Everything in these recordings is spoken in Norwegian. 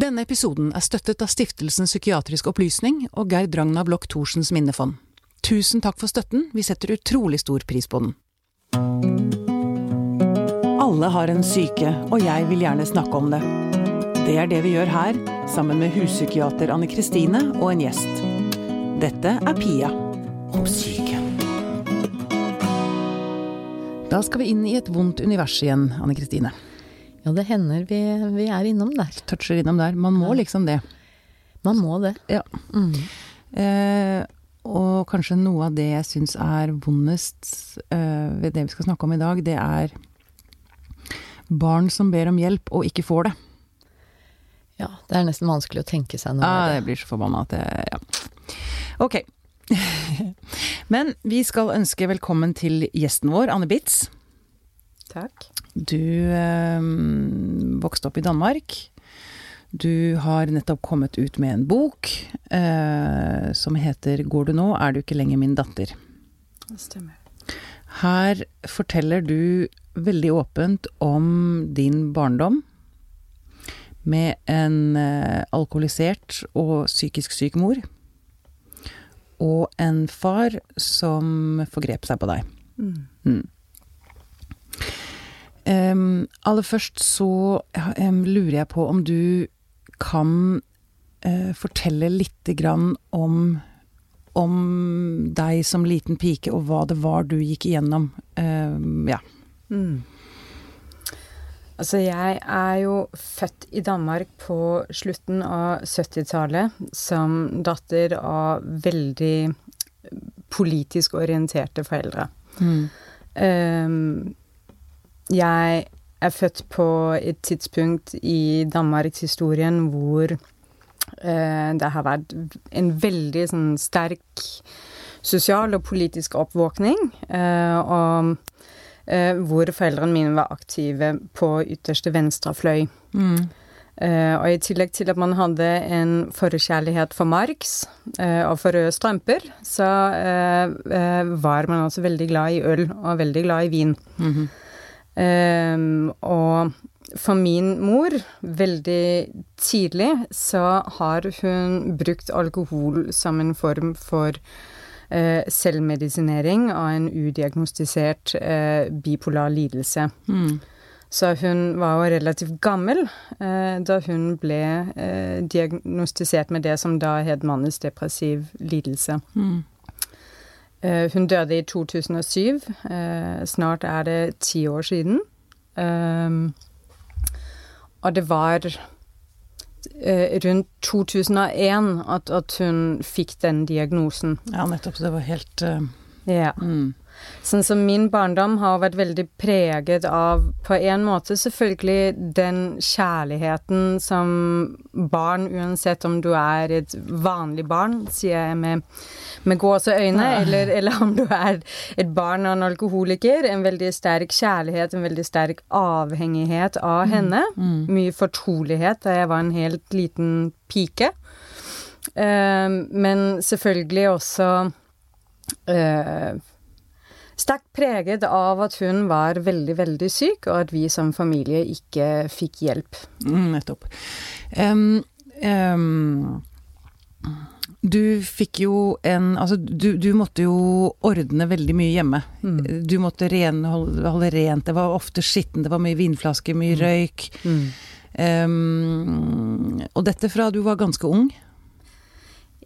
Denne episoden er støttet av Stiftelsen psykiatrisk opplysning og Gerd Ragna Bloch Thorsens minnefond. Tusen takk for støtten, vi setter utrolig stor pris på den. Alle har en syke, og jeg vil gjerne snakke om det. Det er det vi gjør her, sammen med huspsykiater Anne Kristine og en gjest. Dette er Pia om syke. Da skal vi inn i et vondt univers igjen, Anne Kristine. Ja, det hender vi, vi er innom der. Toucher innom der. Man må liksom det. Man må det. Ja. Mm. Eh, og kanskje noe av det jeg syns er vondest eh, ved det vi skal snakke om i dag, det er barn som ber om hjelp og ikke får det. Ja, det er nesten vanskelig å tenke seg noe Ja, ah, jeg blir så forbanna at jeg Ja. Ok. Men vi skal ønske velkommen til gjesten vår, Anne Bitz. Takk. Du eh, vokste opp i Danmark. Du har nettopp kommet ut med en bok eh, som heter 'Går du nå, er du ikke lenger min datter'. Det stemmer. Her forteller du veldig åpent om din barndom med en eh, alkoholisert og psykisk syk mor. Og en far som forgrep seg på deg. Mm. Em, aller først så um, lurer jeg på om du kan uh, fortelle lite grann om om deg som liten pike, og hva det var du gikk igjennom. Em, ja. Mm. Altså, jeg er jo født i Danmark på slutten av 70-tallet som datter av veldig politisk orienterte foreldre. Mm. Ehm, jeg er født på et tidspunkt i Danmarkshistorien hvor eh, det har vært en veldig sånn sterk sosial og politisk oppvåkning. eh, og eh, hvor foreldrene mine var aktive på ytterste venstre fløy. Mm. Eh, og i tillegg til at man hadde en forkjærlighet for Marx eh, og for røde strømper, så eh, var man også veldig glad i øl og veldig glad i vin. Mhm. Ehm, og for min mor, veldig tidlig, så har hun brukt alkohol som en form for uh, selvmedisinering av en udiagnostisert uh, bipolar lidelse. Mm. Så hun var jo relativt gammel eh, da hun ble eh, diagnostisert med det som da het mannens depressiv lidelse. Mm. Eh, hun døde i 2007. Eh, snart er det ti år siden. Ehm, og det var eh, rundt 2001 at, at hun fikk den diagnosen. Ja, nettopp. Så det var helt uh, yeah. mm. Sånn som min barndom har vært veldig preget av på en måte selvfølgelig den kjærligheten som barn, uansett om du er et vanlig barn, sier jeg med, med gåseøyne, Ja. eller, eller om du er et barn av en alkoholiker, en veldig sterk kjærlighet, en veldig sterk avhengighet av henne. Mm. Mye fortrolighet da jeg var en helt liten pike. Uh, men selvfølgelig også eh, sterkt preget av at hun var veldig, veldig syk, og at vi som familie ikke fikk hjelp. Mm, nettopp. Um, um, du fikk jo en Altså, du, du måtte jo ordne veldig mye hjemme. Mm. Du måtte renholde, holde rent, det var ofte skitten, det var mye vinflasker, mye røyk. Um, og dette fra du var ganske ung.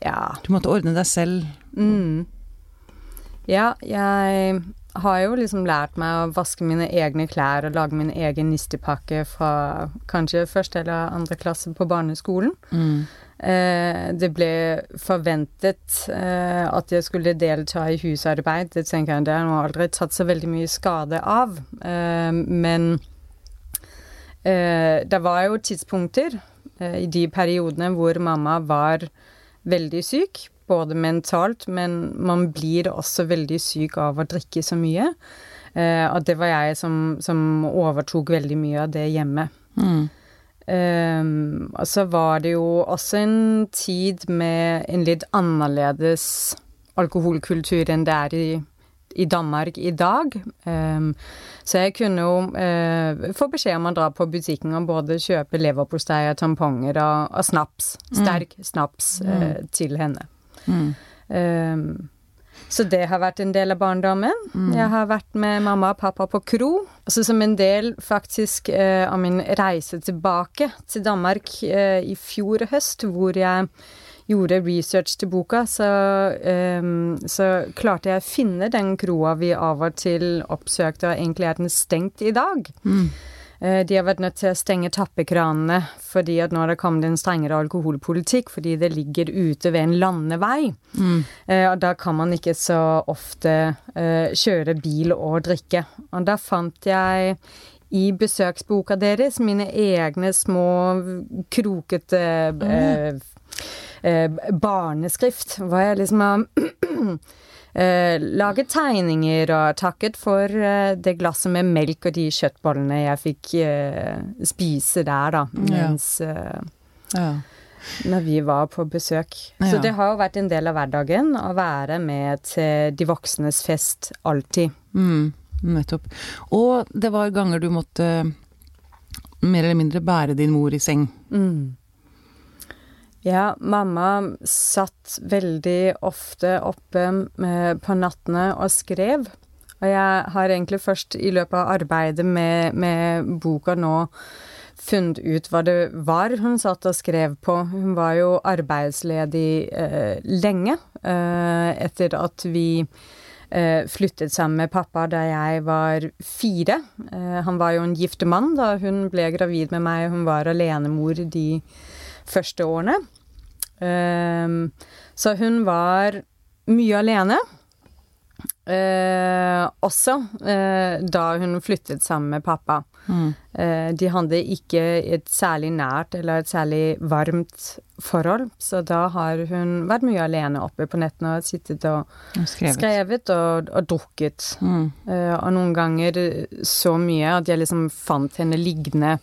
Ja. Du måtte ordne deg selv. Mm. Ja, jeg har jo liksom lært meg å vaske mine egne klær og lage min egen nistepakke fra kanskje første eller andre klasse på barneskolen. Mm. Eh, det ble forventet eh, at jeg skulle delta i husarbeid. Det tenker jeg det har jeg aldri tatt så veldig mye skade av. Eh, men eh, det var jo tidspunkter eh, i de periodene hvor mamma var veldig syk, både mentalt, men man blir også veldig syk av å drikke så mye. Eh, og det var jeg som, som overtok veldig mye av det hjemme. Mm. Eh, og så var det jo også en tid med en litt annerledes alkoholkultur enn det er i, i Danmark i dag. Um, så jeg kunne jo uh, få beskjed om å dra på butikken og både kjøpe leverpostei og tamponger og, og snaps, sterk mm. snaps, uh, til henne. Mm. Um, så det har vært en del av barndommen. Mm. Jeg har vært med mamma og pappa på kro. Altså som en del faktisk uh, av min reise tilbake til Danmark uh, i fjor høst, hvor jeg gjorde research til boka, så, um, så klarte jeg å finne den kroa vi av og til oppsøkte, og egentlig er den stengt i dag. Mm. Eh, de har vært nødt til å stenge tappekranene fordi at nå har det kommet en strengere alkoholpolitikk fordi det ligger ute ved en landevei. Mm. Eh, og da kan man ikke så ofte uh, kjøre bil og drikke. Og da fant jeg i besøksboka deres mine egne små krokete uh, eh, barneskrift, hvor jeg liksom har eh, laget tegninger og takket for eh, det glasset med melk og de kjøttbollene jeg fikk eh, spise der, da, mens eh, ja. Når vi var på besøk. Ja. Så det har jo vært en del av hverdagen å være med til de voksnes fest alltid. Mm, nettopp. Og det var ganger du måtte mer eller mindre bære din mor i seng. Mm. Ja, mamma satt veldig ofte oppe med, på nattene og skrev. Og jeg har egentlig først i løpet av arbeidet med, med boka nå funnet ut hva det var hun satt og skrev på. Hun var jo arbeidsledig eh, lenge eh, etter at vi eh, flyttet sammen med pappa da jeg var fire. Eh, han var jo en gift mann da hun ble gravid med meg. Hun var alenemor de første årene. Um, så hun var mye alene. Uh, også uh, da hun flyttet sammen med pappa. Mm. Uh, de hadde ikke et særlig nært eller et særlig varmt forhold, så da har hun vært mye alene oppe på nettene og sittet og, skrevet. skrevet, og, og drukket. Mm. og noen ganger så mye at jeg liksom fant henne liggende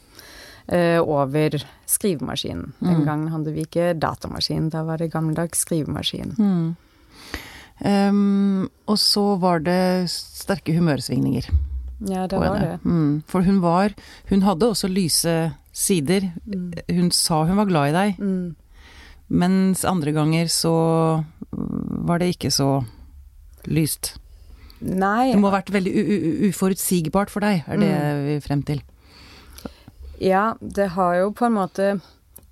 over skrivemaskinen. Den mm. gangen hadde vi ikke datamaskin, da var det gammeldags skrivemaskin. Mm. Um, og så var det sterke humørsvingninger. Ja, det var det. Mm. For hun var Hun hadde også lyse sider. Mm. Hun sa hun var glad i deg, mm. mens andre ganger så var det ikke så lyst. Nei. Det må ha vært veldig uforutsigbart for deg, er det mm. vi frem til. Ja, det har jo på en måte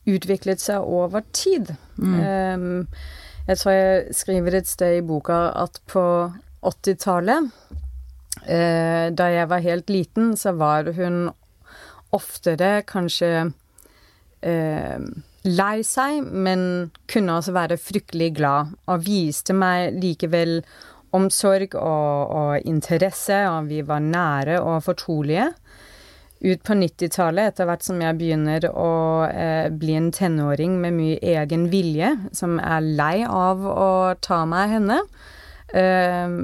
utviklet seg over tid. Mm. Um, jeg tror jeg skriver et sted i boka at på 80-tallet, uh, eh, da jeg var helt liten, så var hun oftere kanskje uh, lei seg, men kunne også være fryktelig glad, og viste meg likevel omsorg og, og interesse, og vi var nære og fortrolige ut på 90-tallet, etter hvert som jeg begynner å eh, bli en tenåring med mye egen vilje, som er lei av å ta meg henne, eh,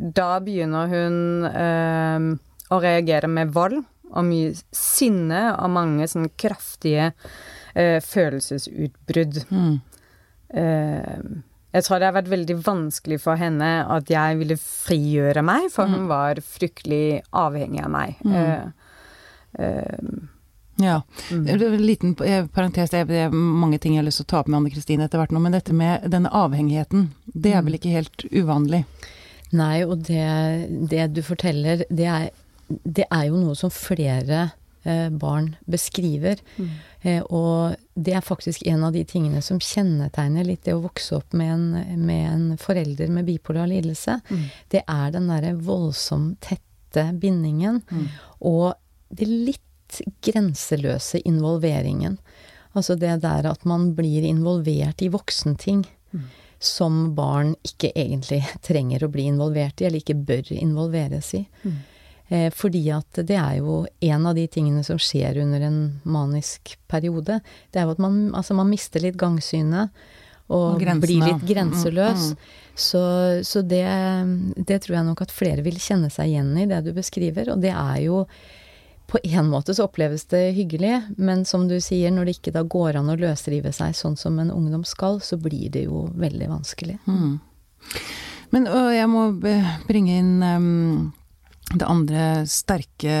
da begynner hun eh, å reagere med vold og mye sinne og mange sånn kraftige eh, følelsesutbrudd. Mm. Eh, jeg tror det har vært veldig vanskelig for henne at jeg ville frigjøre meg, for mm. hun var fryktelig avhengig av meg. Mm. Eh, ja. Mm. En liten parentes, det er mange ting jeg har lyst til å ta opp med Anne Kristine etter hvert nå, men dette med denne avhengigheten, det er vel ikke helt uvanlig? Nei, og det, det du forteller, det er, det er, jo noe som flere eh, barn beskriver. Mm. Eh, og det er faktisk en av de tingene som kjennetegner litt det å vokse opp med en, med en forelder med bipolar lidelse. Mm. Det er den derre voldsomt tette bindingen. Mm. Og det litt grenseløse involveringen. Altså det der at man blir involvert i voksenting mm. som barn ikke egentlig trenger å bli involvert i, eller ikke bør involveres i. Mm. Eh, fordi at det er jo en av de tingene som skjer under en manisk periode. Det er jo at man, altså man mister litt gangsynet. Og, og blir litt grenseløs. Mm, mm. Så, så det, det tror jeg nok at flere vil kjenne seg igjen i, det du beskriver. Og det er jo på en måte så oppleves det hyggelig, men som du sier, når det ikke da går an å løsrive seg sånn som en ungdom skal, så blir det jo veldig vanskelig. Mm. Men jeg må bringe inn um, det andre sterke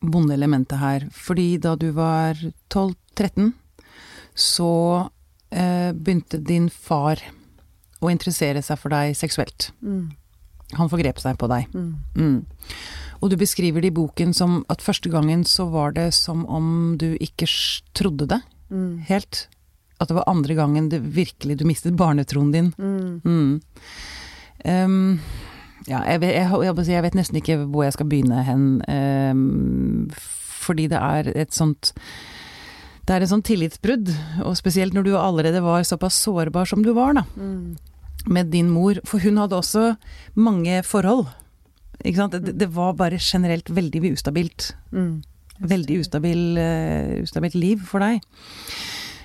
vonde elementet her. Fordi da du var 12-13, så uh, begynte din far å interessere seg for deg seksuelt. Mm. Han forgrep seg på deg. Mm. Mm. Og du beskriver det i boken som at første gangen så var det som om du ikke trodde det Mm. helt. At det var andre gangen det virkelig du mistet barnetroen din. Mm. Um, ja, jeg jeg, jeg, vet, nesten ikke hvor jeg skal begynne hen. Um, fordi det er et sånt Det er et sånt tillitsbrudd. Og spesielt når du allerede var såpass sårbar som du var, da. Mm. Med din mor. For hun hadde også mange forhold. Det, det var bare generelt veldig ustabilt. Mm. Veldig ustabil, uh, ustabilt liv for deg.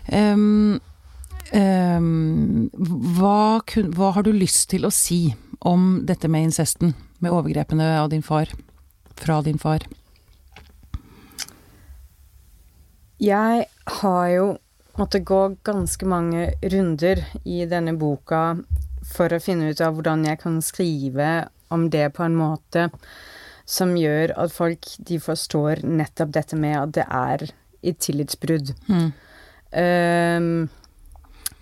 Um, um, hva, kun, hva, har du lyst til å si om dette med incesten? Med overgrepene av din far? Fra din far? Jeg har jo måttet gå ganske mange runder i denne boka for å finne ut av hvordan jeg kan skrive om det på en måte som gjør at folk de forstår nettopp dette med at det er et tillitsbrudd. Mm. Um,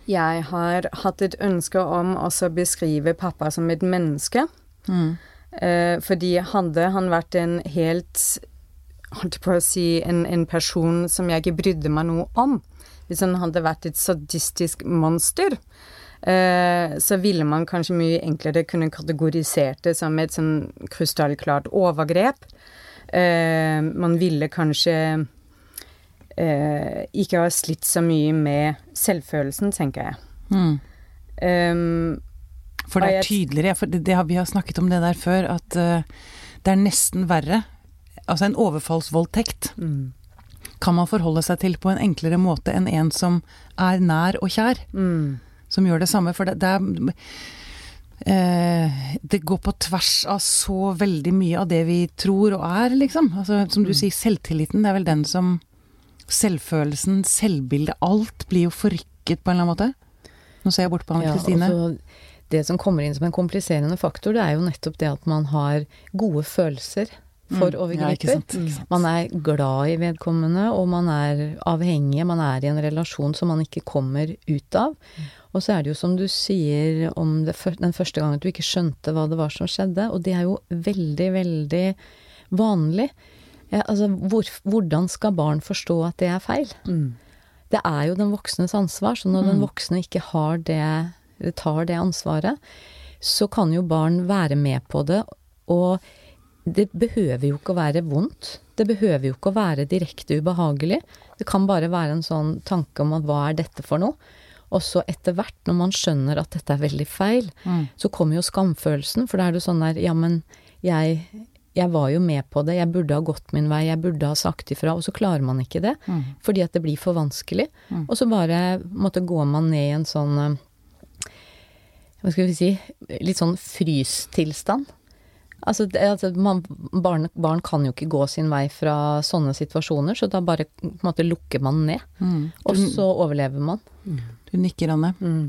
jeg har hatt et ønske om også å beskrive pappa som et menneske. Mm. Uh, fordi hadde han vært en helt holdt på å si en, en, person som jeg ikke brydde meg noe om, hvis han hadde vært et sadistisk monster, så ville man kanskje mye enklere kunne kategorisert det som et sånn krystallklart overgrep. Uh, man ville kanskje eh, ikke ha slitt så mye med selvfølelsen, tenker jeg. Mm. Um, for det er tydeligere, for det, det har, vi har snakket om det der før, at det er nesten verre. Altså en overfallsvoldtekt mm, kan man forholde seg til på en enklere måte enn en som er nær og kjær, mm, som gjør det samme. For det, det er eh, Det går på tvers av så veldig mye av det vi tror og er, liksom. Altså, som du Mm. sier, selvtilliten, det er vel den som Selvfølelsen, selvbildet, alt blir jo forrykket på en eller annen måte. Nå ser jeg bort på Anne Ja, Kristine. altså, det som kommer inn som en kompliserende faktor, det er jo nettopp det at man har gode følelser for Mm, ja, ikke sant. Man er glad i vedkommende, og man er avhengig. Man er i en relasjon som man ikke kommer ut av. Og så er det jo som du sier om det, den første gangen at du ikke skjønte hva det var som skjedde, og det er jo veldig, veldig vanlig. Ja, altså, hvor, hvordan skal barn forstå at det er feil? mm, Det er jo den voksnes ansvar, så når den Mm. voksne ikke har det, tar det ansvaret, så kan jo barn være med på det, og det behøver jo ikke å være vondt. Det behøver jo ikke å være direkte ubehagelig. Det kan bare være en sånn tanke om at hva er dette for noe? Og så etter hvert, når man skjønner at dette er veldig feil, Mm. så kommer jo skamfølelsen, for da er det sånn der Ja, men jeg, jeg var jo med på det, jeg burde ha gått min vei, jeg burde ha sagt ifra, og så klarer man ikke det. Mm. Fordi at det blir for vanskelig. Mm. Og så bare måtte gå man ned i en sånn eh, Hva skal vi si Litt sånn frystilstand. Altså, det, altså man, barn, barn kan jo ikke gå sin vei fra sånne situasjoner, så da bare på en måte lukker man ned. Mm. Og så overlever man. du nikker, Anne. mm.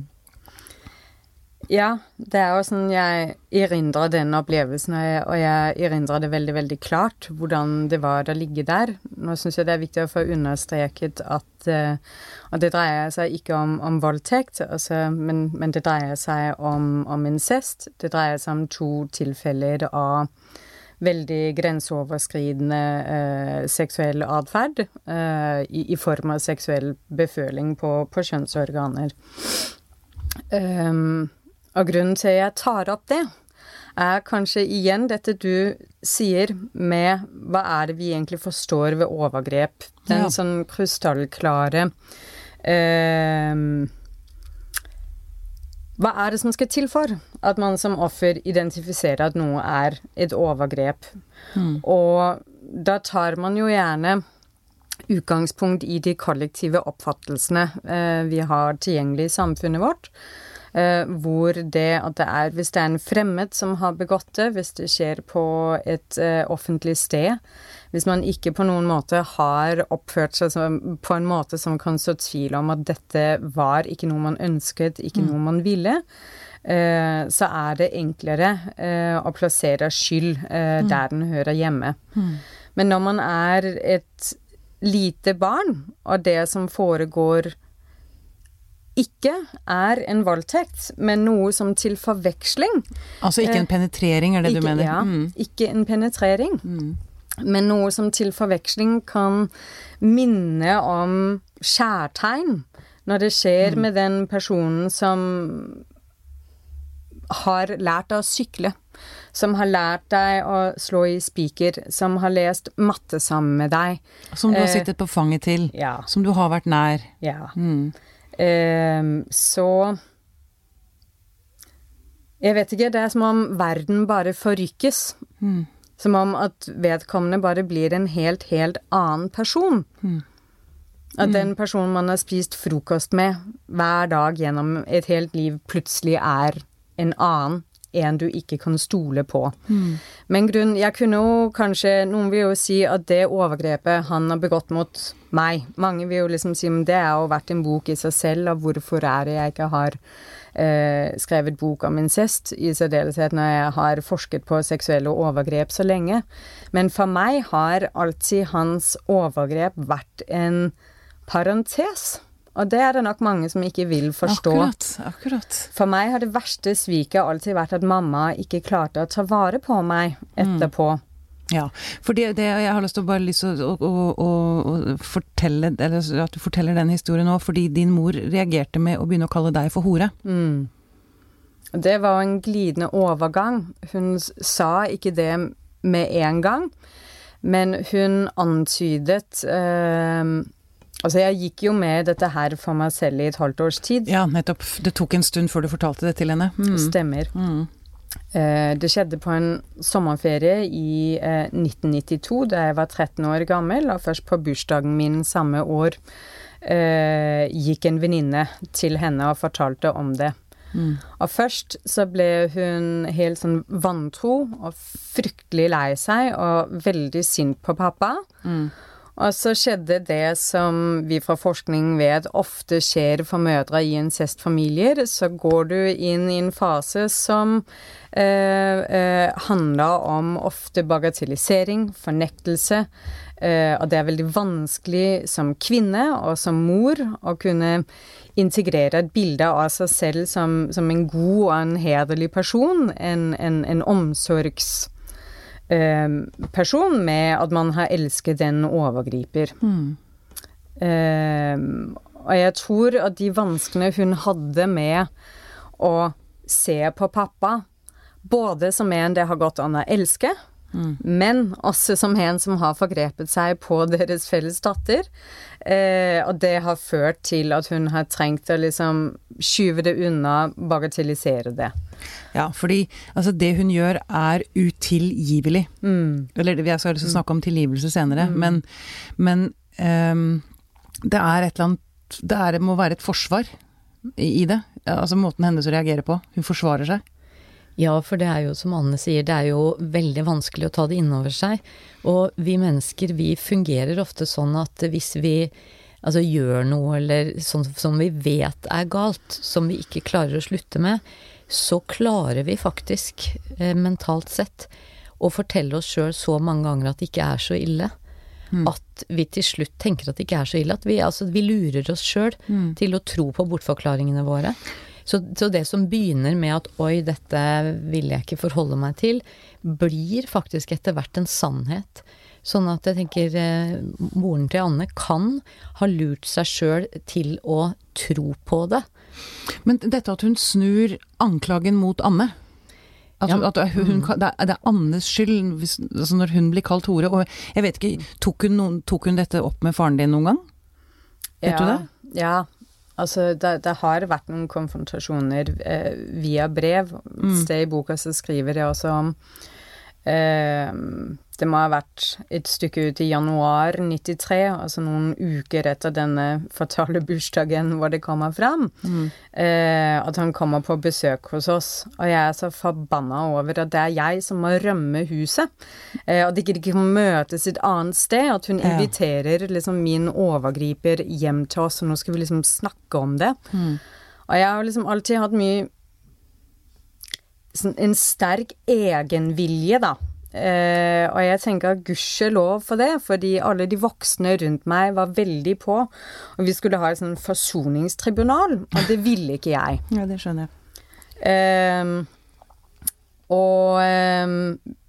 Ja, det er jo sånn jeg erindrer den opplevelsen, og jeg, jeg erindrer det veldig, veldig klart hvordan det var å ligge der. Nå syns jeg det er viktig å få understreket at at det dreier seg ikke om, om voldtekt, altså, men, men, det dreier seg om, om incest. Det dreier seg om to tilfeller av veldig grenseoverskridende eh, seksuell atferd eh, i, i, form av seksuell beføling på, på kjønnsorganer. Um, og grunnen til jeg tar opp det, er kanskje igjen dette du sier med hva er det vi egentlig forstår ved overgrep? Den Ja. sånn krystallklare eh, Hva er det som skal til for at man som offer identifiserer at noe er et overgrep? Mm. Og da tar man jo gjerne utgangspunkt i de kollektive oppfattelsene eh, vi har tilgjengelig i samfunnet vårt. Eh, hvor det at det er Hvis det er en fremmed som har begått det, hvis det skjer på et eh, offentlig sted, hvis man ikke på noen måte har oppført seg som, på en måte som kan så tvil om at dette var ikke noe man ønsket, ikke mm. noe man ville, eh, så er det enklere å plassere skyld mm. der den hører hjemme. Mm. Men når man er et lite barn, og det som foregår ikke er en voldtekt, men noe som til forveksling Altså ikke en eh, penetrering, er det ikke, du mener? Ja, mm. ikke en penetrering. Mm. Men noe som til forveksling kan minne om kjærtegn, Når det skjer mm. med den personen som har lært deg å sykle. Som har lært deg å slå i spiker. Som har lest matte sammen med deg. Som du har eh, sittet på fanget til. Ja. Som du har vært nær. Ja. Mm. Eh, så Jeg vet ikke. Det er som om verden bare forrykkes. Mm. Som om at vedkommende bare blir en helt, helt annen person. Mm. At mm. den personen man har spist frokost med hver dag gjennom et helt liv, plutselig er en annen. En du ikke kan stole på. Mm. Men grunn Jeg kunne jo kanskje Noen vil jo si at det overgrepet han har begått mot meg Mange vil jo liksom si at det har jo vært en bok i seg selv, og hvorfor er det jeg ikke har eh, skrevet bok om incest, i særdeleshet når jeg har forsket på seksuelle overgrep så lenge. Men for meg har alltid hans overgrep vært en parentes. Og det er det nok mange som ikke vil forstå. Akkurat, akkurat. For meg har det verste sviket alltid vært at mamma ikke klarte å ta vare på meg etterpå. Mm. Ja, for det, det, jeg har lyst til å bare lyst å, å, å, å, fortelle Eller at du forteller den historien nå, fordi din mor reagerte med å begynne å kalle deg for hore. Mm. Det var en glidende overgang. Hun sa ikke det med en gang, men hun antydet eh, Altså, jeg gikk jo med dette her for meg selv i et halvt års tid. Ja, nettopp. Det tok en stund før du fortalte det til henne. Mm. Stemmer. Mm. Eh, det skjedde på en sommerferie i 1992, eh, da jeg var 13 år gammel, og først på bursdagen min samme år eh, gikk en venninne til henne og fortalte om det. Mm. Og først så ble hun helt sånn vantro og fryktelig lei seg og veldig sint på pappa. Mm. Og så skjedde det som vi fra forskning vet ofte skjer for mødre i incestfamilier. Så går du inn i en fase som eh, eh, handler om ofte bagatellisering, fornektelse. Eh, og det er veldig vanskelig som kvinne og som mor å kunne integrere et bilde av seg selv som, som en god og en hederlig person. En, en, en omsorgs person med at man har elsket en overgriper. Mm. Og jeg tror at de vanskene hun hadde med å se på pappa, både som en det har gått an å elske, Mm. Men også som en som har forgrepet seg på deres felles datter. Eh, og det har ført til at hun har trengt å liksom skyve det unna, bagatellisere det. Ja, fordi altså det hun gjør er utilgivelig. Mm. Eller jeg skal snakke om tilgivelse senere, mm. men, men um, det er et eller annet Det er, må være et forsvar i, i det. Altså måten hennes å reagere på. Hun forsvarer seg. Ja, for det er jo som Anne sier, det er jo veldig vanskelig å ta det innover seg. Og vi mennesker, vi fungerer ofte sånn at hvis vi altså gjør noe eller sånn som vi vet er galt, som vi ikke klarer å slutte med, så klarer vi faktisk, eh, mentalt sett, å fortelle oss sjøl så mange ganger at det ikke er så ille. Mm. At vi til slutt tenker at det ikke er så ille. At vi, altså, vi lurer oss sjøl mm. til å tro på bortforklaringene våre. Så, så, det som begynner med at 'oi, dette vil jeg ikke forholde meg til', blir faktisk etter hvert en sannhet. Sånn at jeg tenker eh, moren til Anne kan ha lurt seg sjøl til å tro på det. Men dette at hun snur anklagen mot Anne at, ja. at hun, mm. det, er, Annes skyld hvis, altså når hun blir kalt hore. Og jeg vet ikke, tok hun, noen, tok hun dette opp med faren din noen gang? Vet ja, du det? Ja, Altså, det, det, har vært noen konfrontasjoner eh, via brev. Et mm. sted i boka så skriver jeg også om det må ha vært et stykke ut i januar 93, altså noen uker etter denne fatale bursdagen hvor det kommer fram, mm. eh, at han kommer på besøk hos oss. Og jeg er så forbanna over at det er jeg som må rømme huset. Eh, at de ikke kan møtes et annet sted. At hun inviterer liksom min overgriper hjem til oss, og nå skal vi liksom snakke om det. Mm. Og jeg har liksom alltid hatt mye En sterk egenvilje, da Uh, og jeg tenker gudskjelov for det, fordi alle de voksne rundt meg var veldig på. Og vi skulle ha et sånn forsoningstribunal, og det ville ikke jeg. Ja, det skjønner jeg. Uh, og um,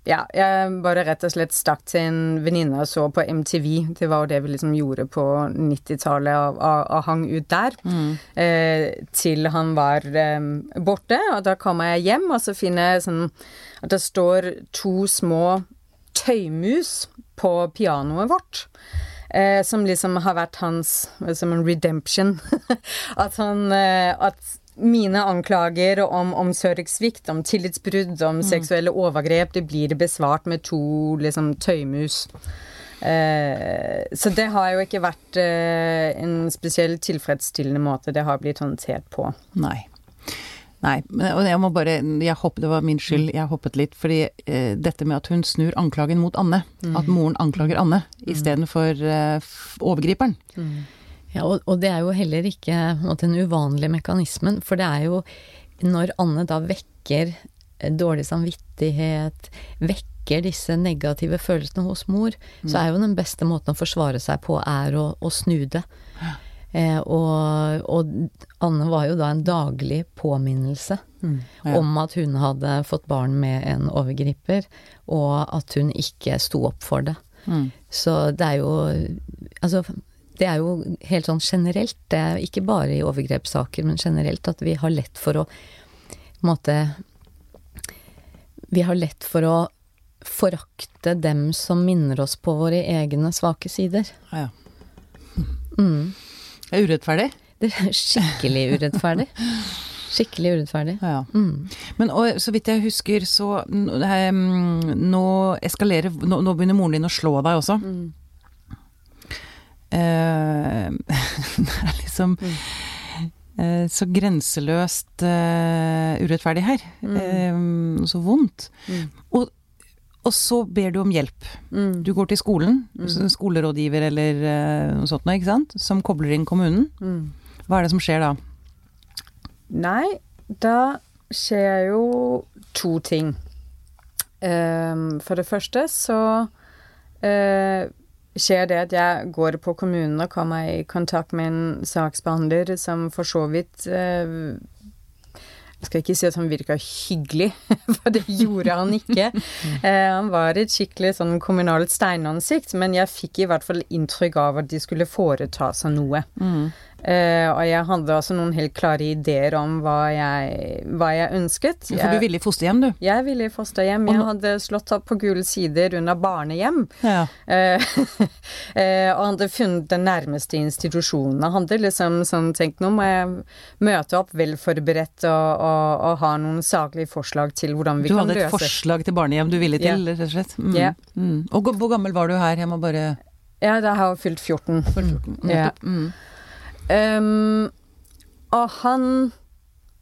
ja, jeg bare rett og slett stakk til en venninne og så på MTV. Det var jo det vi liksom gjorde på 90-tallet, og, og, og, hang ut der. Mm. Eh, til han var eh, borte. Og da kommer jeg hjem, og så finner jeg sånn at det står to små tøymus på pianoet vårt. Eh, som liksom har vært hans som en redemption. at han eh, At mine anklager om omsorgssvikt, om tillitsbrudd, om mm. seksuelle overgrep, det blir besvart med to liksom tøymus. Eh, så det har jo ikke vært eh, en spesielt tilfredsstillende måte det har blitt håndtert på. Nei. Nei, og jeg må bare jeg hoppet, Det var min skyld, jeg hoppet litt. Fordi eh, dette med at hun snur anklagen mot Anne, mm. at moren anklager Anne mm. istedenfor eh, overgriperen. Mm ja, og, og, det er jo heller ikke den uvanlige mekanismen, for det er jo når Anne da vekker eh, dårlig samvittighet, vekker disse negative følelsene hos mor, mm. så er jo den beste måten å forsvare seg på er å, å snu det. Eh, og, og, Anne var jo da en daglig påminnelse mm, ja. om at hun hadde fått barn med en overgriper, og at hun ikke sto opp for det. Mm. Så det er jo Altså, det er jo helt sånn generelt, det er ikke bare i overgrepssaker, men generelt at vi har lett for å måte Vi har lett for å forakte dem som minner oss på våre egne svake sider. Ja, ja. Mm. Det er urettferdig? Det er skikkelig urettferdig. Skikkelig urettferdig. Ja. Mm. Men og, så vidt jeg husker, så nå eskalerer nå, nå, begynner moren din å slå deg også. Mm. Eh, det er liksom mm. så grenseløst uh, urettferdig her. Mm. Så vondt. Mm. Og, og, så ber du om hjelp. Mm. Du går til skolen, mm. skolerådgiver eller noe sånt noe, ikke sant, som kobler inn kommunen. Mm. Hva er det som skjer da? Nei, da skjer jo to ting. For det første så skjer det at jeg går på kommunen og kommer i kontakt med en saksbehandler som for så vidt eh, jeg skal ikke si at han virka hyggelig, for det gjorde han ikke. Eh, han var et skikkelig sånn kommunalt steinansikt, men jeg fikk i hvert fall inntrykk av at de skulle foreta seg noe. Mm. Uh, og jeg hadde også noen helt klare ideer om hva jeg, hva jeg ønsket. Ja, for du ville i fosterhjem, du? Jeg ville i fosterhjem. Jeg hadde slått opp på gule sider under barnehjem. Ja. Uh, uh, og hadde funnet den nærmeste institusjonen. Jeg hadde liksom sånn tenkt nå må jeg møte opp velforberedt og, og, og, ha noen saklige forslag til hvordan vi kan løse Du hadde et forslag til barnehjem du ville til, rett og slett? Mm. Yeah. Mm. Og hvor gammel var du her? Jeg må bare Ja, da har jeg fylt 14. 14. Ja. Um, og han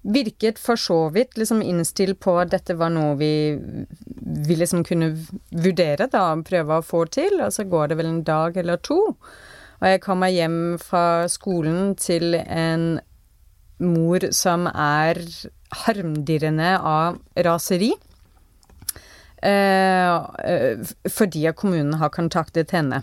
virket for så vidt liksom innstilt på at dette var noe vi, vi liksom kunne vurdere, da, prøve å få til. Og så går det vel en dag eller to, og jeg kommer hjem fra skolen til en mor som er harmdirrende av raseri. Eh, fordi kommunen har kontaktet henne.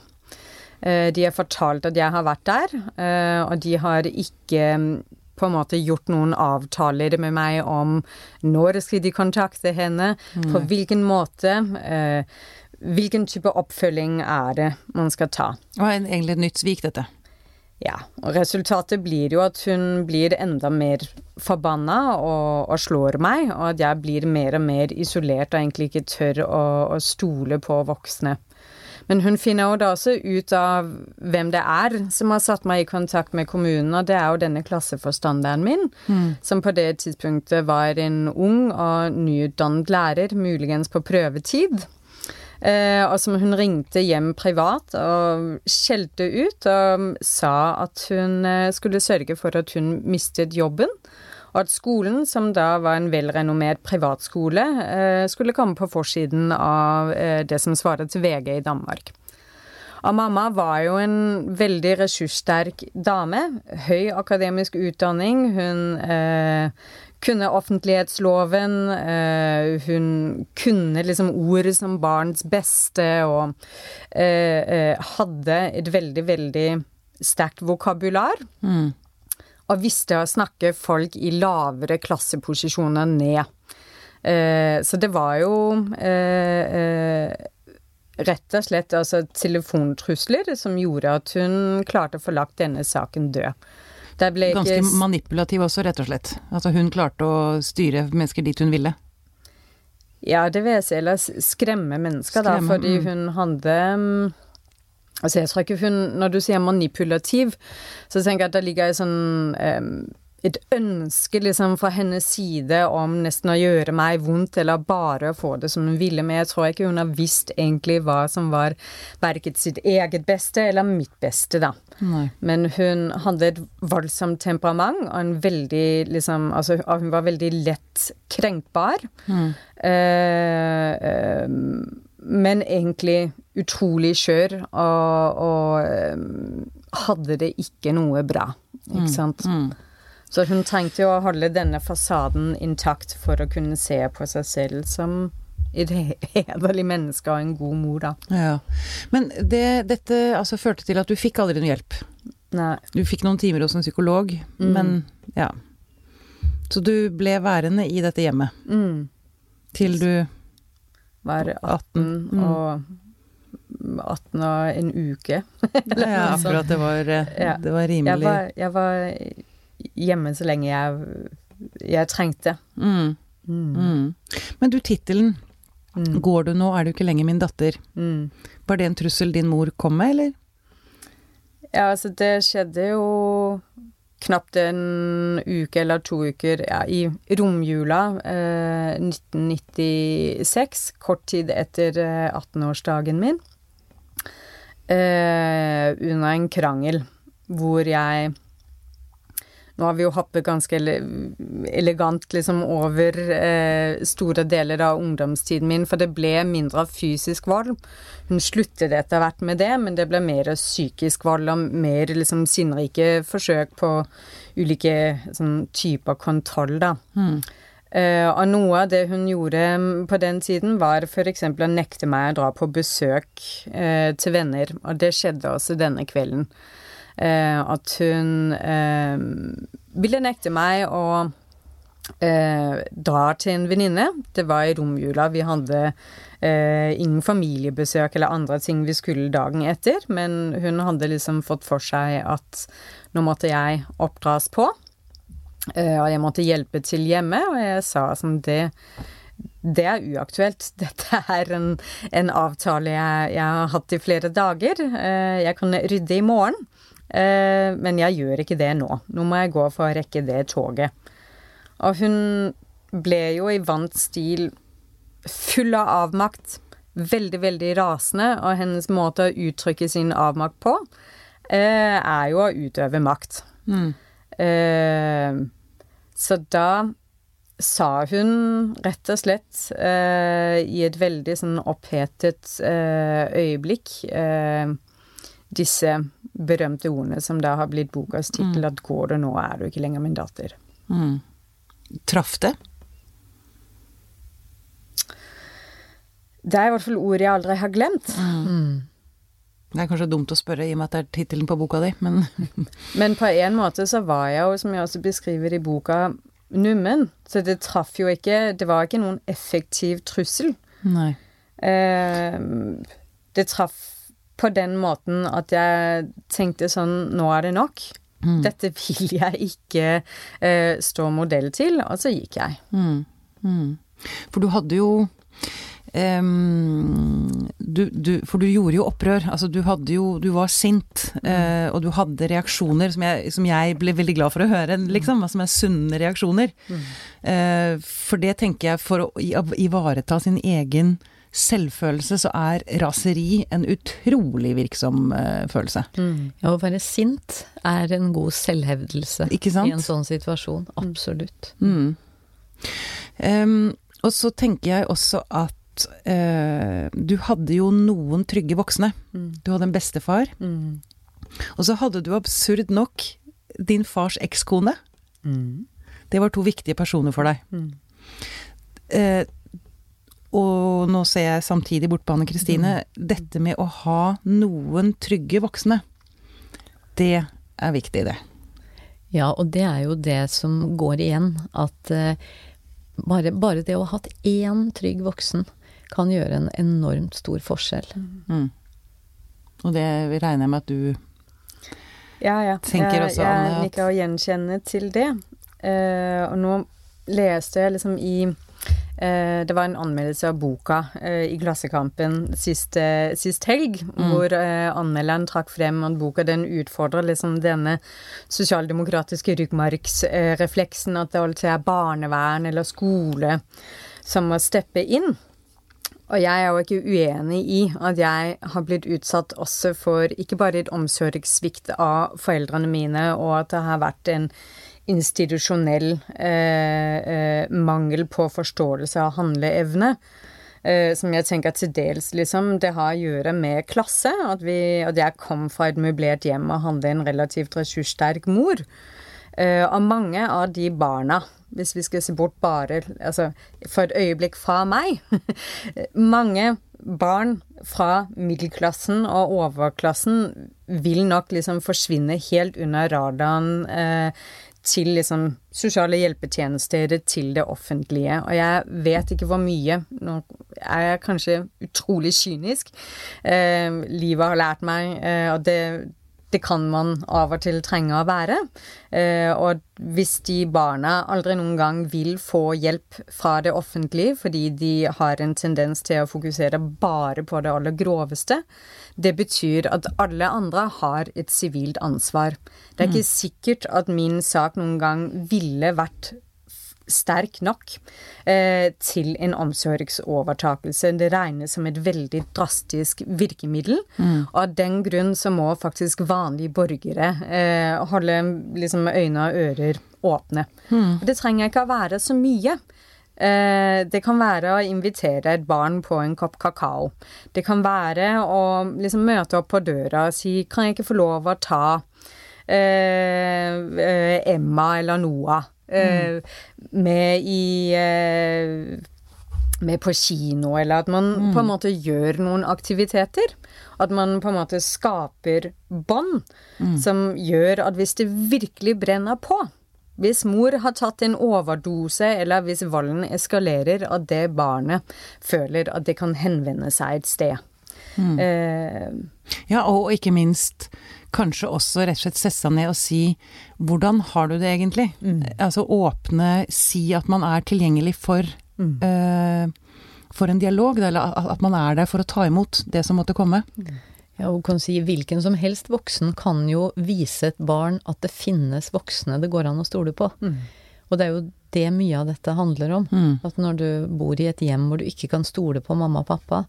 Eh, de har fortalt at jeg har vært der, eh, og de har ikke mm, på en måte gjort noen avtaler med meg om når skal de kontakte henne, mm. på hvilken måte. Eh, hvilken type oppfølging er det man skal ta? Det var egentlig et nytt svik, dette. Ja, og resultatet blir jo at hun blir enda mer forbanna og, og, slår meg, og at jeg blir mer og mer isolert og egentlig ikke tør å, å stole på voksne. Men hun finner jo da også ut av hvem det er som har satt meg i kontakt med kommunen, og det er jo denne klasseforstanderen min, mm. som på det tidspunktet var en ung og nyutdannet lærer, muligens på prøvetid. Eh, og som hun ringte hjem privat og skjelte ut og sa at hun eh, skulle sørge for at hun mistet jobben. Og at skolen, som da var en velrenommert privatskole, eh, skulle komme på forsiden av eh, det som svarer til VG i Danmark. Og mamma var jo en veldig ressurssterk dame. Høy akademisk utdanning. Hun eh, kunne offentlighetsloven. Eh, hun kunne liksom ordet som barns beste, og eh, eh, hadde et veldig, veldig sterkt vokabular. Mm. Og visste å snakke folk i lavere klasseposisjoner ned. Eh, så det var jo eh, eh, rett og slett altså telefontrusler som gjorde at hun klarte å få lagt denne saken død. Ganske ikke... manipulativ også, rett og slett. Altså hun klarte å styre mennesker dit hun ville. Ja, det vil jeg si. Eller skremme mennesker, skremme, da, fordi mm. hun hadde mm, Altså, jeg tror ikke hun Når du sier manipulativ, så tenker jeg at det ligger i sånn um, et ønske liksom fra hennes side om nesten å gjøre meg vondt, eller bare å få det som hun ville, men jeg tror ikke hun har visst egentlig hva som var verket sitt eget beste eller mitt beste, da. Nei. Men hun hadde et voldsomt temperament, og en veldig liksom Altså, hun var veldig lett krenkbar. Mm. Eh, eh, men egentlig utrolig skjør, og, og eh, hadde det ikke noe bra, ikke mm. sant. Mm. Så hun trengte jo å holde denne fasaden intakt for å kunne se på seg selv som et hederlig menneske og en god mor, da. Ja. Men det, dette altså, førte til at du fikk aldri noe hjelp? Nei. Du fikk noen timer hos en psykolog, mm. men ja. Så du ble værende i dette hjemmet mm. til du Var 18, 18 mm. og 18 og en uke. ja, akkurat. Det var, det var rimelig jeg var, jeg var hjemme så lenge jeg, jeg trengte. Mm. Mm. Mm. Men du, tittelen mm. 'Går du nå, er du ikke lenger min datter'. Mm. Var det en trussel din mor kom med, eller? Ja, altså det skjedde jo knapt en uke eller to uker ja, i romjula eh, 1996, kort tid etter eh, 18-årsdagen min, eh, under en krangel hvor jeg nå har vi jo hoppet ganske elegant liksom over eh, store deler av ungdomstiden min, for det ble mindre fysisk vold. Hun sluttet etter hvert med det, men det ble mer psykisk vold og mer liksom sinnrike forsøk på ulike sånn, typer kontroll, da. Mm. Uh, og noe av det hun gjorde på den tiden, var f.eks. å nekte meg å dra på besøk uh, til venner, og det skjedde også denne kvelden. Uh, at hun ville nekte meg å dra til en venninne. Det var i romjula. Vi hadde ingen familiebesøk eller andre ting vi skulle dagen etter, men hun hadde liksom fått for seg at nå måtte jeg oppdras på. Eh, og jeg måtte hjelpe til hjemme, og jeg sa som det det er uaktuelt. Dette er en, en avtale jeg, jeg, har hatt i flere dager. Eh, jeg kan rydde i morgen. Eh, men jeg gjør ikke det nå. Nå må jeg gå for å rekke det toget. Og hun ble jo i vant stil full av avmakt. Veldig, veldig rasende, og hennes måte å uttrykke sin avmakt på er jo å utøve makt. Mm. Så da sa hun rett og slett eh, i et veldig sånn opphetet eh, øyeblikk eh, disse berømte ordene som da har blitt bokas tittel, mm. at 'går det nå, er du ikke lenger min datter'. Mm. Traff det? Det er i hvert fall ord jeg aldri har glemt. Mm. Det er kanskje dumt å spørre i og med at det er tittelen på boka di, men Men på en måte så var jeg jo, som jeg også beskriver i boka, nummen. Så det traff jo ikke Det var ikke noen effektiv trussel. Nei. Eh, det traff på den måten at jeg tenkte sånn Nå er det nok. Mm. Dette vil jeg ikke eh, stå modell til. Og så gikk jeg. Mm. Mm. For du hadde jo um, du, du, For du gjorde jo opprør. Altså du jo Du var sint, uh, og du hadde reaksjoner som jeg, som jeg, ble veldig glad for å høre, liksom. Som er sunne reaksjoner. Uh, for det tenker jeg, for å ivareta sin egen selvfølelse, så er raseri en utrolig virksom uh, følelse. Mm. Ja, å være sint er en god selvhevdelse i en sånn situasjon. Absolutt. Mm. Um, og så tenker jeg også at uh, du hadde jo noen trygge voksne. Mm. Du hadde en bestefar. Mm. Og så hadde du absurd nok din fars ekskone. Mm. Det var to viktige personer for deg. Mm. Eh, og nå ser jeg samtidig bort på Anne Kristine. Mm. Dette med å ha noen trygge voksne, det er viktig, det. Ja, og det er jo det som går igjen, at eh, bare, bare, det å ha hatt én trygg voksen kan gjøre en enormt stor forskjell. Mm. Og det regner jeg med at du ja, ja. tenker også, jeg, Anne. Jeg liker å gjenkjenne til det. Uh, og nå leste jeg liksom i uh, Det var en anmeldelse av boka uh, i Klassekampen sist, sist helg, mm. hvor anmelderen trakk frem at boka den utfordrer liksom denne sosialdemokratiske ryggmargsrefleksen, at det alltid er barnevern eller skole som må steppe inn. Og jeg er jo ikke uenig i at jeg har blitt utsatt også for ikke bare et omsorgssvikt av foreldrene mine, og at det har vært en institusjonell eh, eh, mangel på forståelse av handleevne. Eh, som jeg tenker til dels liksom det har å gjøre med klasse. At, vi, at jeg kom fra et møblert hjem og hadde en relativt ressurssterk mor. Uh, og mange av de barna, hvis vi skal se bort bare altså, for et øyeblikk fra meg Mange barn fra middelklassen og overklassen vil nok liksom forsvinne helt under radaren uh, til liksom sosiale hjelpetjenester, til det offentlige. Og jeg vet ikke hvor mye Nå er jeg kanskje utrolig kynisk. Uh, livet har lært meg, og det det kan man av og til trenge å være. Eh, og hvis de barna aldri noen gang vil få hjelp fra det offentlige fordi de har en tendens til å fokusere bare på det aller groveste, det betyr at alle andre har et sivilt ansvar. Det er ikke sikkert at min sak noen gang ville vært sterk nok eh, til en omsorgsovertakelse. Det regnes som et veldig drastisk virkemiddel. Mm. Og av den grunn så må faktisk vanlige borgere eh, holde liksom øyne og ører åpne. Mm. Det trenger ikke å være så mye. Eh, det kan være å invitere et barn på en kopp kakao. Det kan være å liksom møte opp på døra og si 'Kan jeg ikke få lov å ta eh, eh, Emma eller Noah?' Mm. med i med på kino, eller at man mm. på en måte gjør noen aktiviteter. At man på en måte skaper bånd mm. som gjør at hvis det virkelig brenner på hvis mor har tatt en overdose, eller hvis volden eskalerer, at det barnet føler at det kan henvende seg et sted. Mm. Eh, ja, og ikke minst kanskje også rett og slett sette seg ned og si hvordan har du det egentlig? Mm. Altså åpne, si at man er tilgjengelig for mm. uh, for en dialog, eller at man er der for å ta imot det som måtte komme. Ja, og kan si hvilken som helst voksen kan jo vise et barn at det finnes voksne det går an å stole på. Mm. Og det er jo det mye av dette handler om. Mm. At når du bor i et hjem hvor du ikke kan stole på mamma og pappa,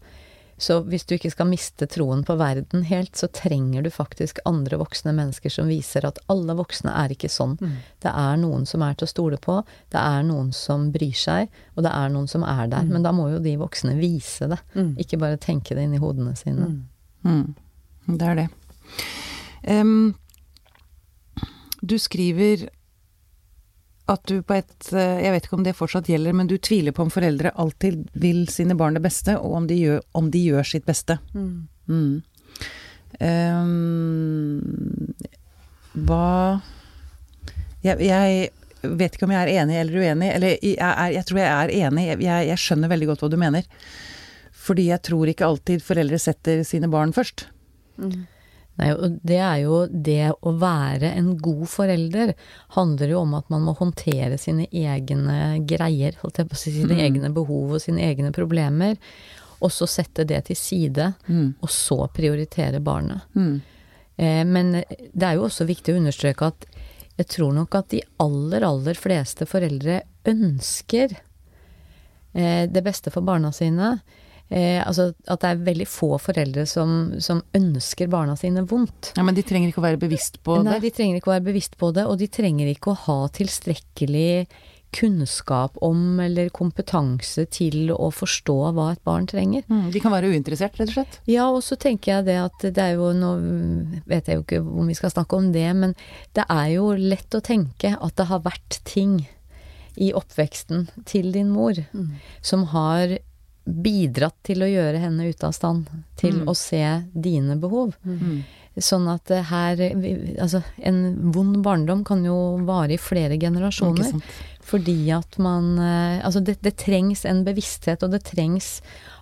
så hvis du ikke skal miste troen på verden helt, så trenger du faktisk andre voksne mennesker som viser at alle voksne er ikke sånn. Mm. Det er noen som er til å stole på, det er noen som bryr seg, og det er noen som er der. Mm. Men da må jo de voksne vise det, mm. ikke bare tenke det inn i hodene sine. Mm. Mm. Det er det. Um, du skriver at du på et eh, Jeg vet ikke om det fortsatt gjelder, men du tviler på om foreldre alltid vil sine barn det beste, og om de gjør, om de gjør sitt beste. Mm. Mm. Um, hva jeg, jeg, vet ikke om jeg er enig eller uenig. Eller jeg, er, jeg tror jeg er enig. Jeg, jeg, skjønner veldig godt hva du mener. Fordi jeg tror ikke alltid foreldre setter sine barn først. Mm. Nei, og det er jo det å være en god forelder handler jo om at man må håndtere sine egne greier, holdt jeg på å si, sine mm. egne behov og sine egne problemer, og så sette det til side, mm. og så prioritere barnet. Mm. Eh, men det er jo også viktig å understreke at jeg tror nok at de aller, aller fleste foreldre ønsker eh, det beste for barna sine. Eh, altså at det er veldig få foreldre som, som, ønsker barna sine vondt. Ja, Men de trenger ikke å være bevisst på det? Nei, de trenger ikke å være bevisst på det, og de trenger ikke å ha tilstrekkelig kunnskap om eller kompetanse til å forstå hva et barn trenger. Mm, de kan være uinteressert, rett og slett? Ja, og så tenker jeg det at det er jo Nå vet jeg jo ikke om vi skal snakke om det, men det er jo lett å tenke at det har vært ting i oppveksten til din mor mm. som har bidratt til å gjøre henne ute av stand til mm. å se dine behov. Mm. Sånn at her Altså, en vond barndom kan jo vare i flere generasjoner. Fordi at man eh, Altså, det, det, trengs en bevissthet, og det trengs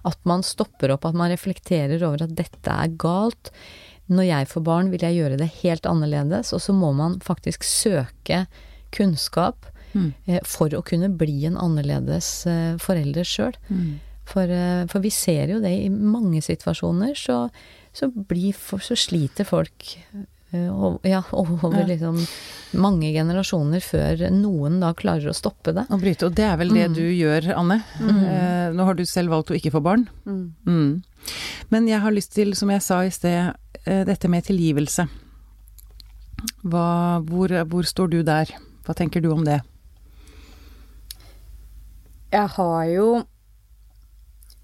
at man stopper opp, at man reflekterer over at dette er galt. Når jeg får barn, vil jeg gjøre det helt annerledes, og så må man faktisk søke kunnskap mm. Eh, for å kunne bli en annerledes eh, forelder sjøl. Mm. For, for, vi ser jo det i mange situasjoner, så, så, blir, så sliter folk ja, over liksom mange generasjoner før noen da klarer å stoppe det. Og bryte. Og det er vel det mm. du gjør, Anne. Mm. Eh, nå har du selv valgt å ikke få barn. Mm. mm. Men jeg har lyst til, som jeg sa i sted, eh, dette med tilgivelse. Hva, hvor, hvor står du der? Hva tenker du om det? Jeg har jo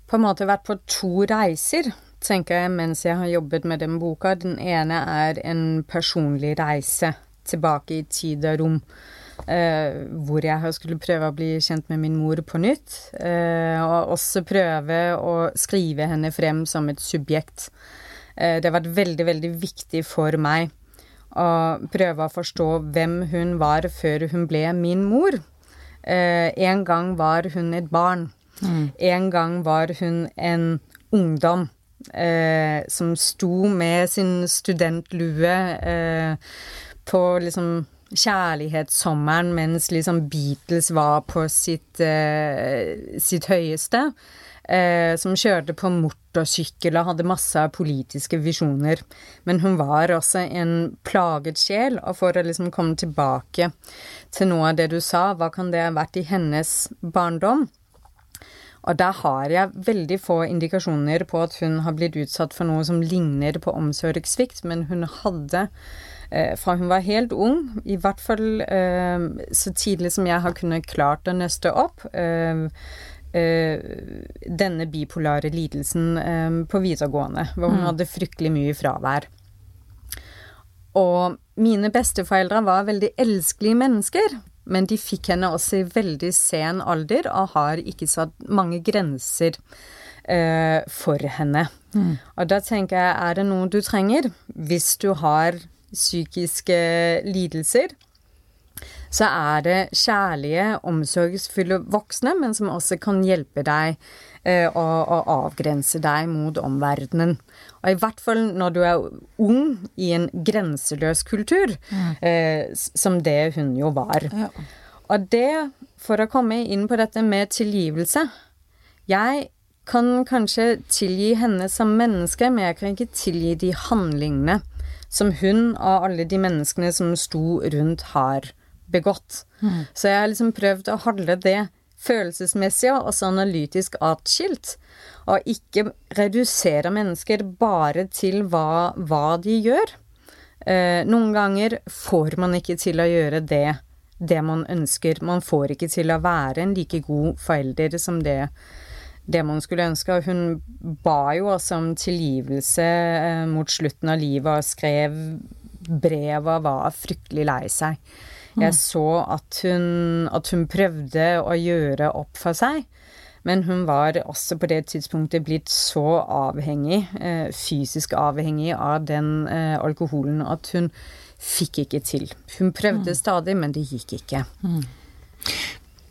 på en måte vært på to reiser tenker jeg mens jeg har jobbet med den boka. Den ene er en personlig reise tilbake i tid og rom. Uh, hvor jeg skulle prøve å bli kjent med min mor på nytt. Uh, og også prøve å skrive henne frem som et subjekt. Uh, det har vært veldig, veldig viktig for meg å prøve å forstå hvem hun var før hun ble min mor. en gang var hun et barn. Mm. En gang var hun en ungdom eh, som sto med sin studentlue eh, på liksom kjærlighetssommeren mens liksom Beatles var på sitt, eh, sitt høyeste. Eh, som kjørte på motorsykkel og hadde masse politiske visjoner. Men hun var også en plaget sjel, og for å liksom komme tilbake til noe av det du sa, hva kan det ha vært i hennes barndom? Og der har jeg veldig få indikasjoner på at hun har blitt utsatt for noe som ligner på omsorgssvikt, men hun hadde eh, fra hun var helt ung, i hvert fall eh, så tidlig som jeg har kunnet klart å nøste opp, eh, denne bipolare lidelsen på videregående, hvor hun mm. hadde fryktelig mye fravær. Og mine besteforeldre var veldig elskelige mennesker. Men de fikk henne også i veldig sen alder og har ikke satt mange grenser eh, for henne. Mm. Og da tenker jeg, er det noe du trenger hvis du har psykiske lidelser? Så er det kjærlige, omsorgsfulle voksne, men som også kan hjelpe deg eh, å, å avgrense deg mot omverdenen. Og i hvert fall når du er ung i en grenseløs kultur, mm. eh, som det hun jo var. Ja. Og det, for å komme inn på dette med tilgivelse Jeg kan kanskje tilgi henne som menneske, men jeg kan ikke tilgi de handlingene som hun og alle de menneskene som sto rundt, har begått. Mm. Så jeg har liksom prøvd å holde det følelsesmessig og også analytisk atskilt. Og ikke redusere mennesker bare til hva, hva de gjør. Eh, noen ganger får man ikke til å gjøre det, det man ønsker. Man får ikke til å være en like god forelder som det, det man skulle ønske. Og hun ba jo også om tilgivelse eh, mot slutten av livet og skrev brev og var fryktelig lei seg. Jeg mm. så at hun, at hun prøvde å gjøre opp for seg. Men hun var også på det tidspunktet blitt så avhengig, eh, fysisk avhengig av den eh, alkoholen, at hun fikk ikke til. Hun prøvde mm. stadig, men det gikk ikke. Mm.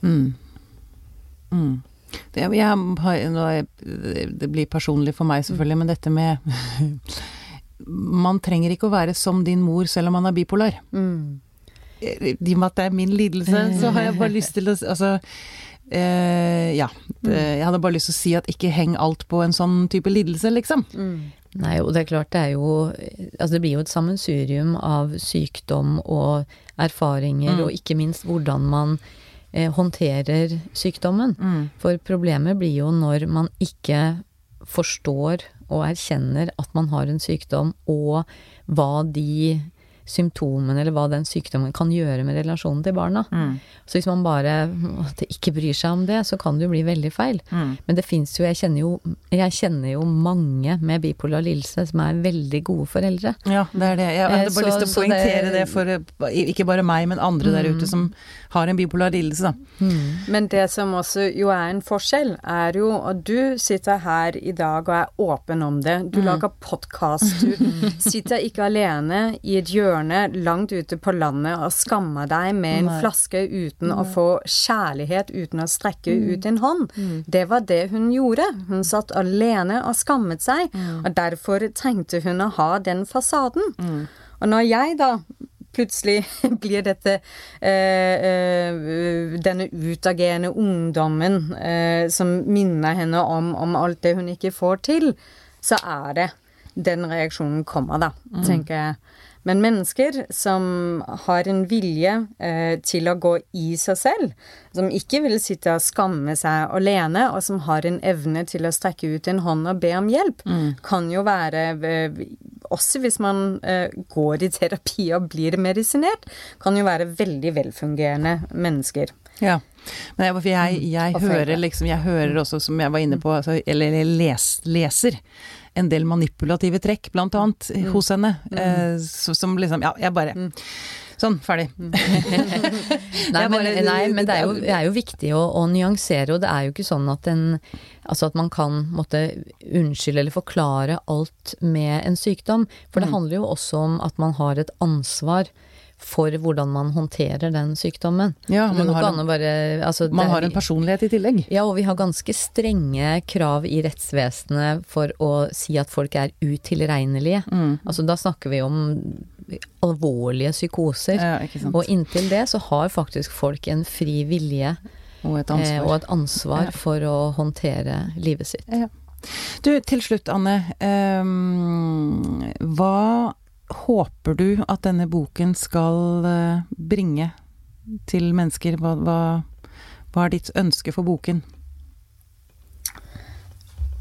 Mm. mm. Det, jeg, det, blir personlig for meg, selvfølgelig, men dette med Man trenger ikke å være som din mor selv om man er bipolar. Mm i og med at det er min lidelse, så har jeg bare lyst til å Altså eh, ja. Det, jeg hadde bare lyst til å si at ikke heng alt på en sånn type lidelse, liksom. Mm. Nei, og det er klart det er jo Altså det blir jo et sammensurium av sykdom og erfaringer, mm. og ikke minst hvordan man eh, håndterer sykdommen. Mm. For problemet blir jo når man ikke forstår og erkjenner at man har en sykdom, og hva de symptomene eller hva den sykdommen kan gjøre med relasjonen til barna. Mm. Så hvis man bare ikke bryr seg om det, så kan det jo bli veldig feil. Mm. Men det fins jo jeg, kjenner jo jeg kjenner jo mange med bipolar lidelse som er veldig gode foreldre. Ja, det er det. Jeg hadde Eh, bare så- lyst til å poengtere det, det- for eh, ikke bare meg, men andre der ute som har en bipolar lidelse, da. Men det som også jo er en forskjell, er jo at du sitter her i dag og er åpen om det. Du lager podkast. Du sitter ikke alene i et hjørne langt ute på landet og skammer deg med en Nei. flaske uten å få kjærlighet, uten å strekke ut en hånd. Det var det hun gjorde. Hun satt alene og skammet seg, og derfor trengte hun å ha den fasaden. Og når jeg da plutselig blir dette eh, eh, Denne utagerende ungdommen eh, som minner henne om, om alt det hun ikke får til, så er det den reaksjonen kommer, da, tenker jeg. Men mennesker som har en vilje eh, til å gå i seg selv, som ikke vil sitte og skamme seg alene, og som har en evne til å strekke ut en hånd og be om hjelp, kan jo være eh, Også hvis man eh, går i terapi og blir medisinert, kan jo være veldig velfungerende mennesker. Ja. Men jeg, jeg, jeg hører liksom Jeg hører også, som jeg var inne på, altså, eller les, leser en del manipulative trekk, blant annet, hos henne. Eh, så, som liksom Ja, jeg bare Sånn, ferdig. Nei, men, nei, men det er jo, det er jo viktig å, å nyansere, og det er jo ikke sånn at en Altså at man kan måtte unnskylde eller forklare alt med en sykdom. For det handler jo også om at man har et ansvar for hvordan man håndterer den sykdommen. Ja, man har bare altså, Man har en personlighet i tillegg. Ja, og vi har ganske strenge krav i rettsvesenet for å si at folk er utilregnelige. Mm. Altså da snakker vi om alvorlige psykoser. Ja. Og inntil det så har faktisk folk en fri vilje Og et eh, ansvar. og et ansvar Ja. for å håndtere livet sitt. Ja. Du, til slutt, Anne. Um, hva håper du at denne boken skal eh, bringe til mennesker? Hva, hva, hva er ditt ønske for boken?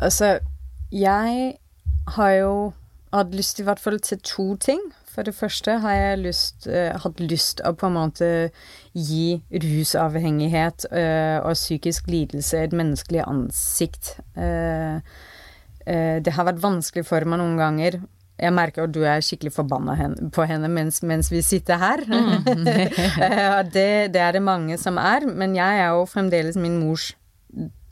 Altså, jeg har jo hatt lyst i hvert fall til to ting. For det første har jeg lyst, uh, hatt lyst å på en måte gi rusavhengighet uh, og psykisk lidelse et menneskelig ansikt. Uh, det har vært vanskelig for meg noen ganger. Jeg merker at du er skikkelig forbanna på henne mens, mens vi sitter her. Mm. det, det er det mange som er, men jeg er jo fremdeles min mors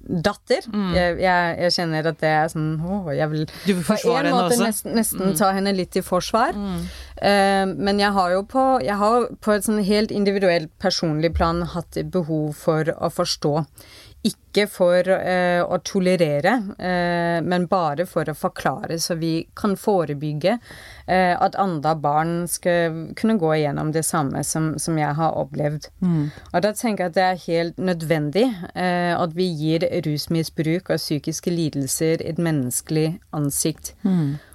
datter. Jeg, jeg, jeg kjenner at det er sånn åh, jeg vil på en henne måte nesten, nesten ta henne litt i forsvar. Uh, men jeg har jo på, jeg har på et sånn helt individuelt personlig plan hatt behov for å forstå. Ikke for eh, å tolerere, eh, men bare for å forklare, så vi kan forebygge eh, at andre barn skal kunne gå igjennom det samme som, som jeg har opplevd. Og da tenker jeg at det er helt nødvendig eh, at vi gir rusmisbruk og psykiske lidelser et menneskelig ansikt.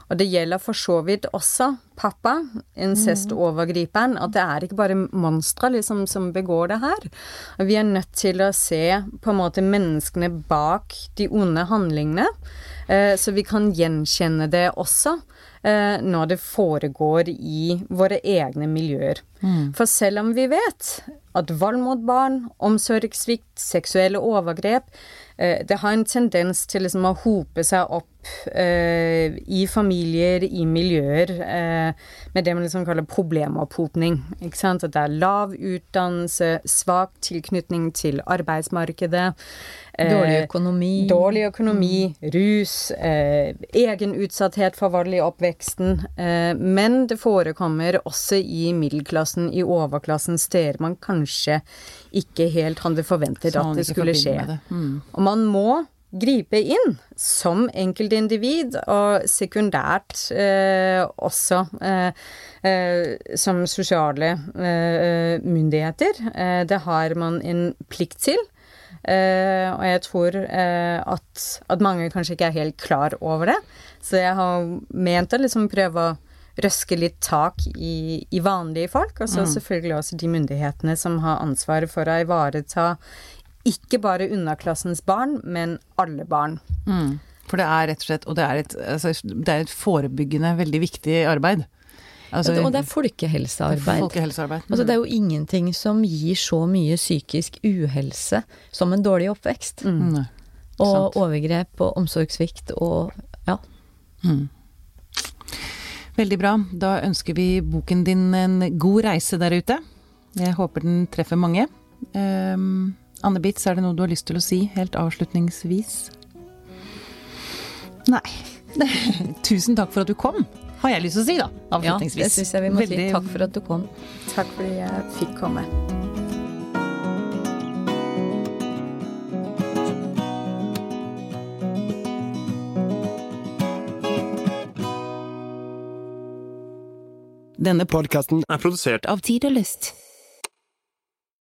Og det gjelder for så vidt også pappa, incestovergriperen, at det er ikke bare monstre liksom, som begår det her. Vi er nødt til å se på en måte menneskene bak de onde handlingene, eh, så vi kan gjenkjenne det også eh, når det foregår i våre egne miljøer. For selv om vi vet at vold mot barn, omsorgssvikt, seksuelle overgrep Det har en tendens til liksom å hope seg opp eh, i familier, i miljøer, eh, med det man liksom kaller problemopphopning. Ikke sant? At det er lav utdannelse, svak tilknytning til arbeidsmarkedet. Eh, Dårlig økonomi. Dårlig økonomi, rus, eh, egen utsatthet for vold i oppveksten. Eh, men det forekommer også i middelklassen, i overklassen, steder man kanskje ikke helt hadde forventet at det skulle skje. Mm. Og man må gripe inn som enkeltindivid, og sekundært eh, også eh, eh, som sosiale eh, myndigheter. Eh, det har man en plikt til. Eh, og jeg tror uh, at, at mange kanskje ikke er helt klar over det. Så jeg har ment å liksom prøve å røske litt tak i, i vanlige folk, og så selvfølgelig også de myndighetene som har ansvaret for å ivareta ikke bare underklassens barn, men alle barn. Mm. For det er rett og slett Og det er et, altså, det er et forebyggende, veldig viktig arbeid. Altså, og det er folkehelsearbeid. folkehelsearbeid. Altså, det er jo ingenting som gir så mye psykisk uhelse som en dårlig oppvekst. Mm. Og sant. overgrep og omsorgssvikt og ja. Mm. Veldig bra. Da ønsker vi boken din en god reise der ute. Jeg håper den treffer mange. Um, Anne Bitz, er det noe du har lyst til å si helt avslutningsvis? Nei. Tusen takk for at du kom, har jeg lyst til å si, da. Avslutningsvis. ja det syns jeg vi må Veldig- si. Takk for at du kom. Takk fordi jeg fikk komme. Denne Podkasten er produsert av Tid og Lyst.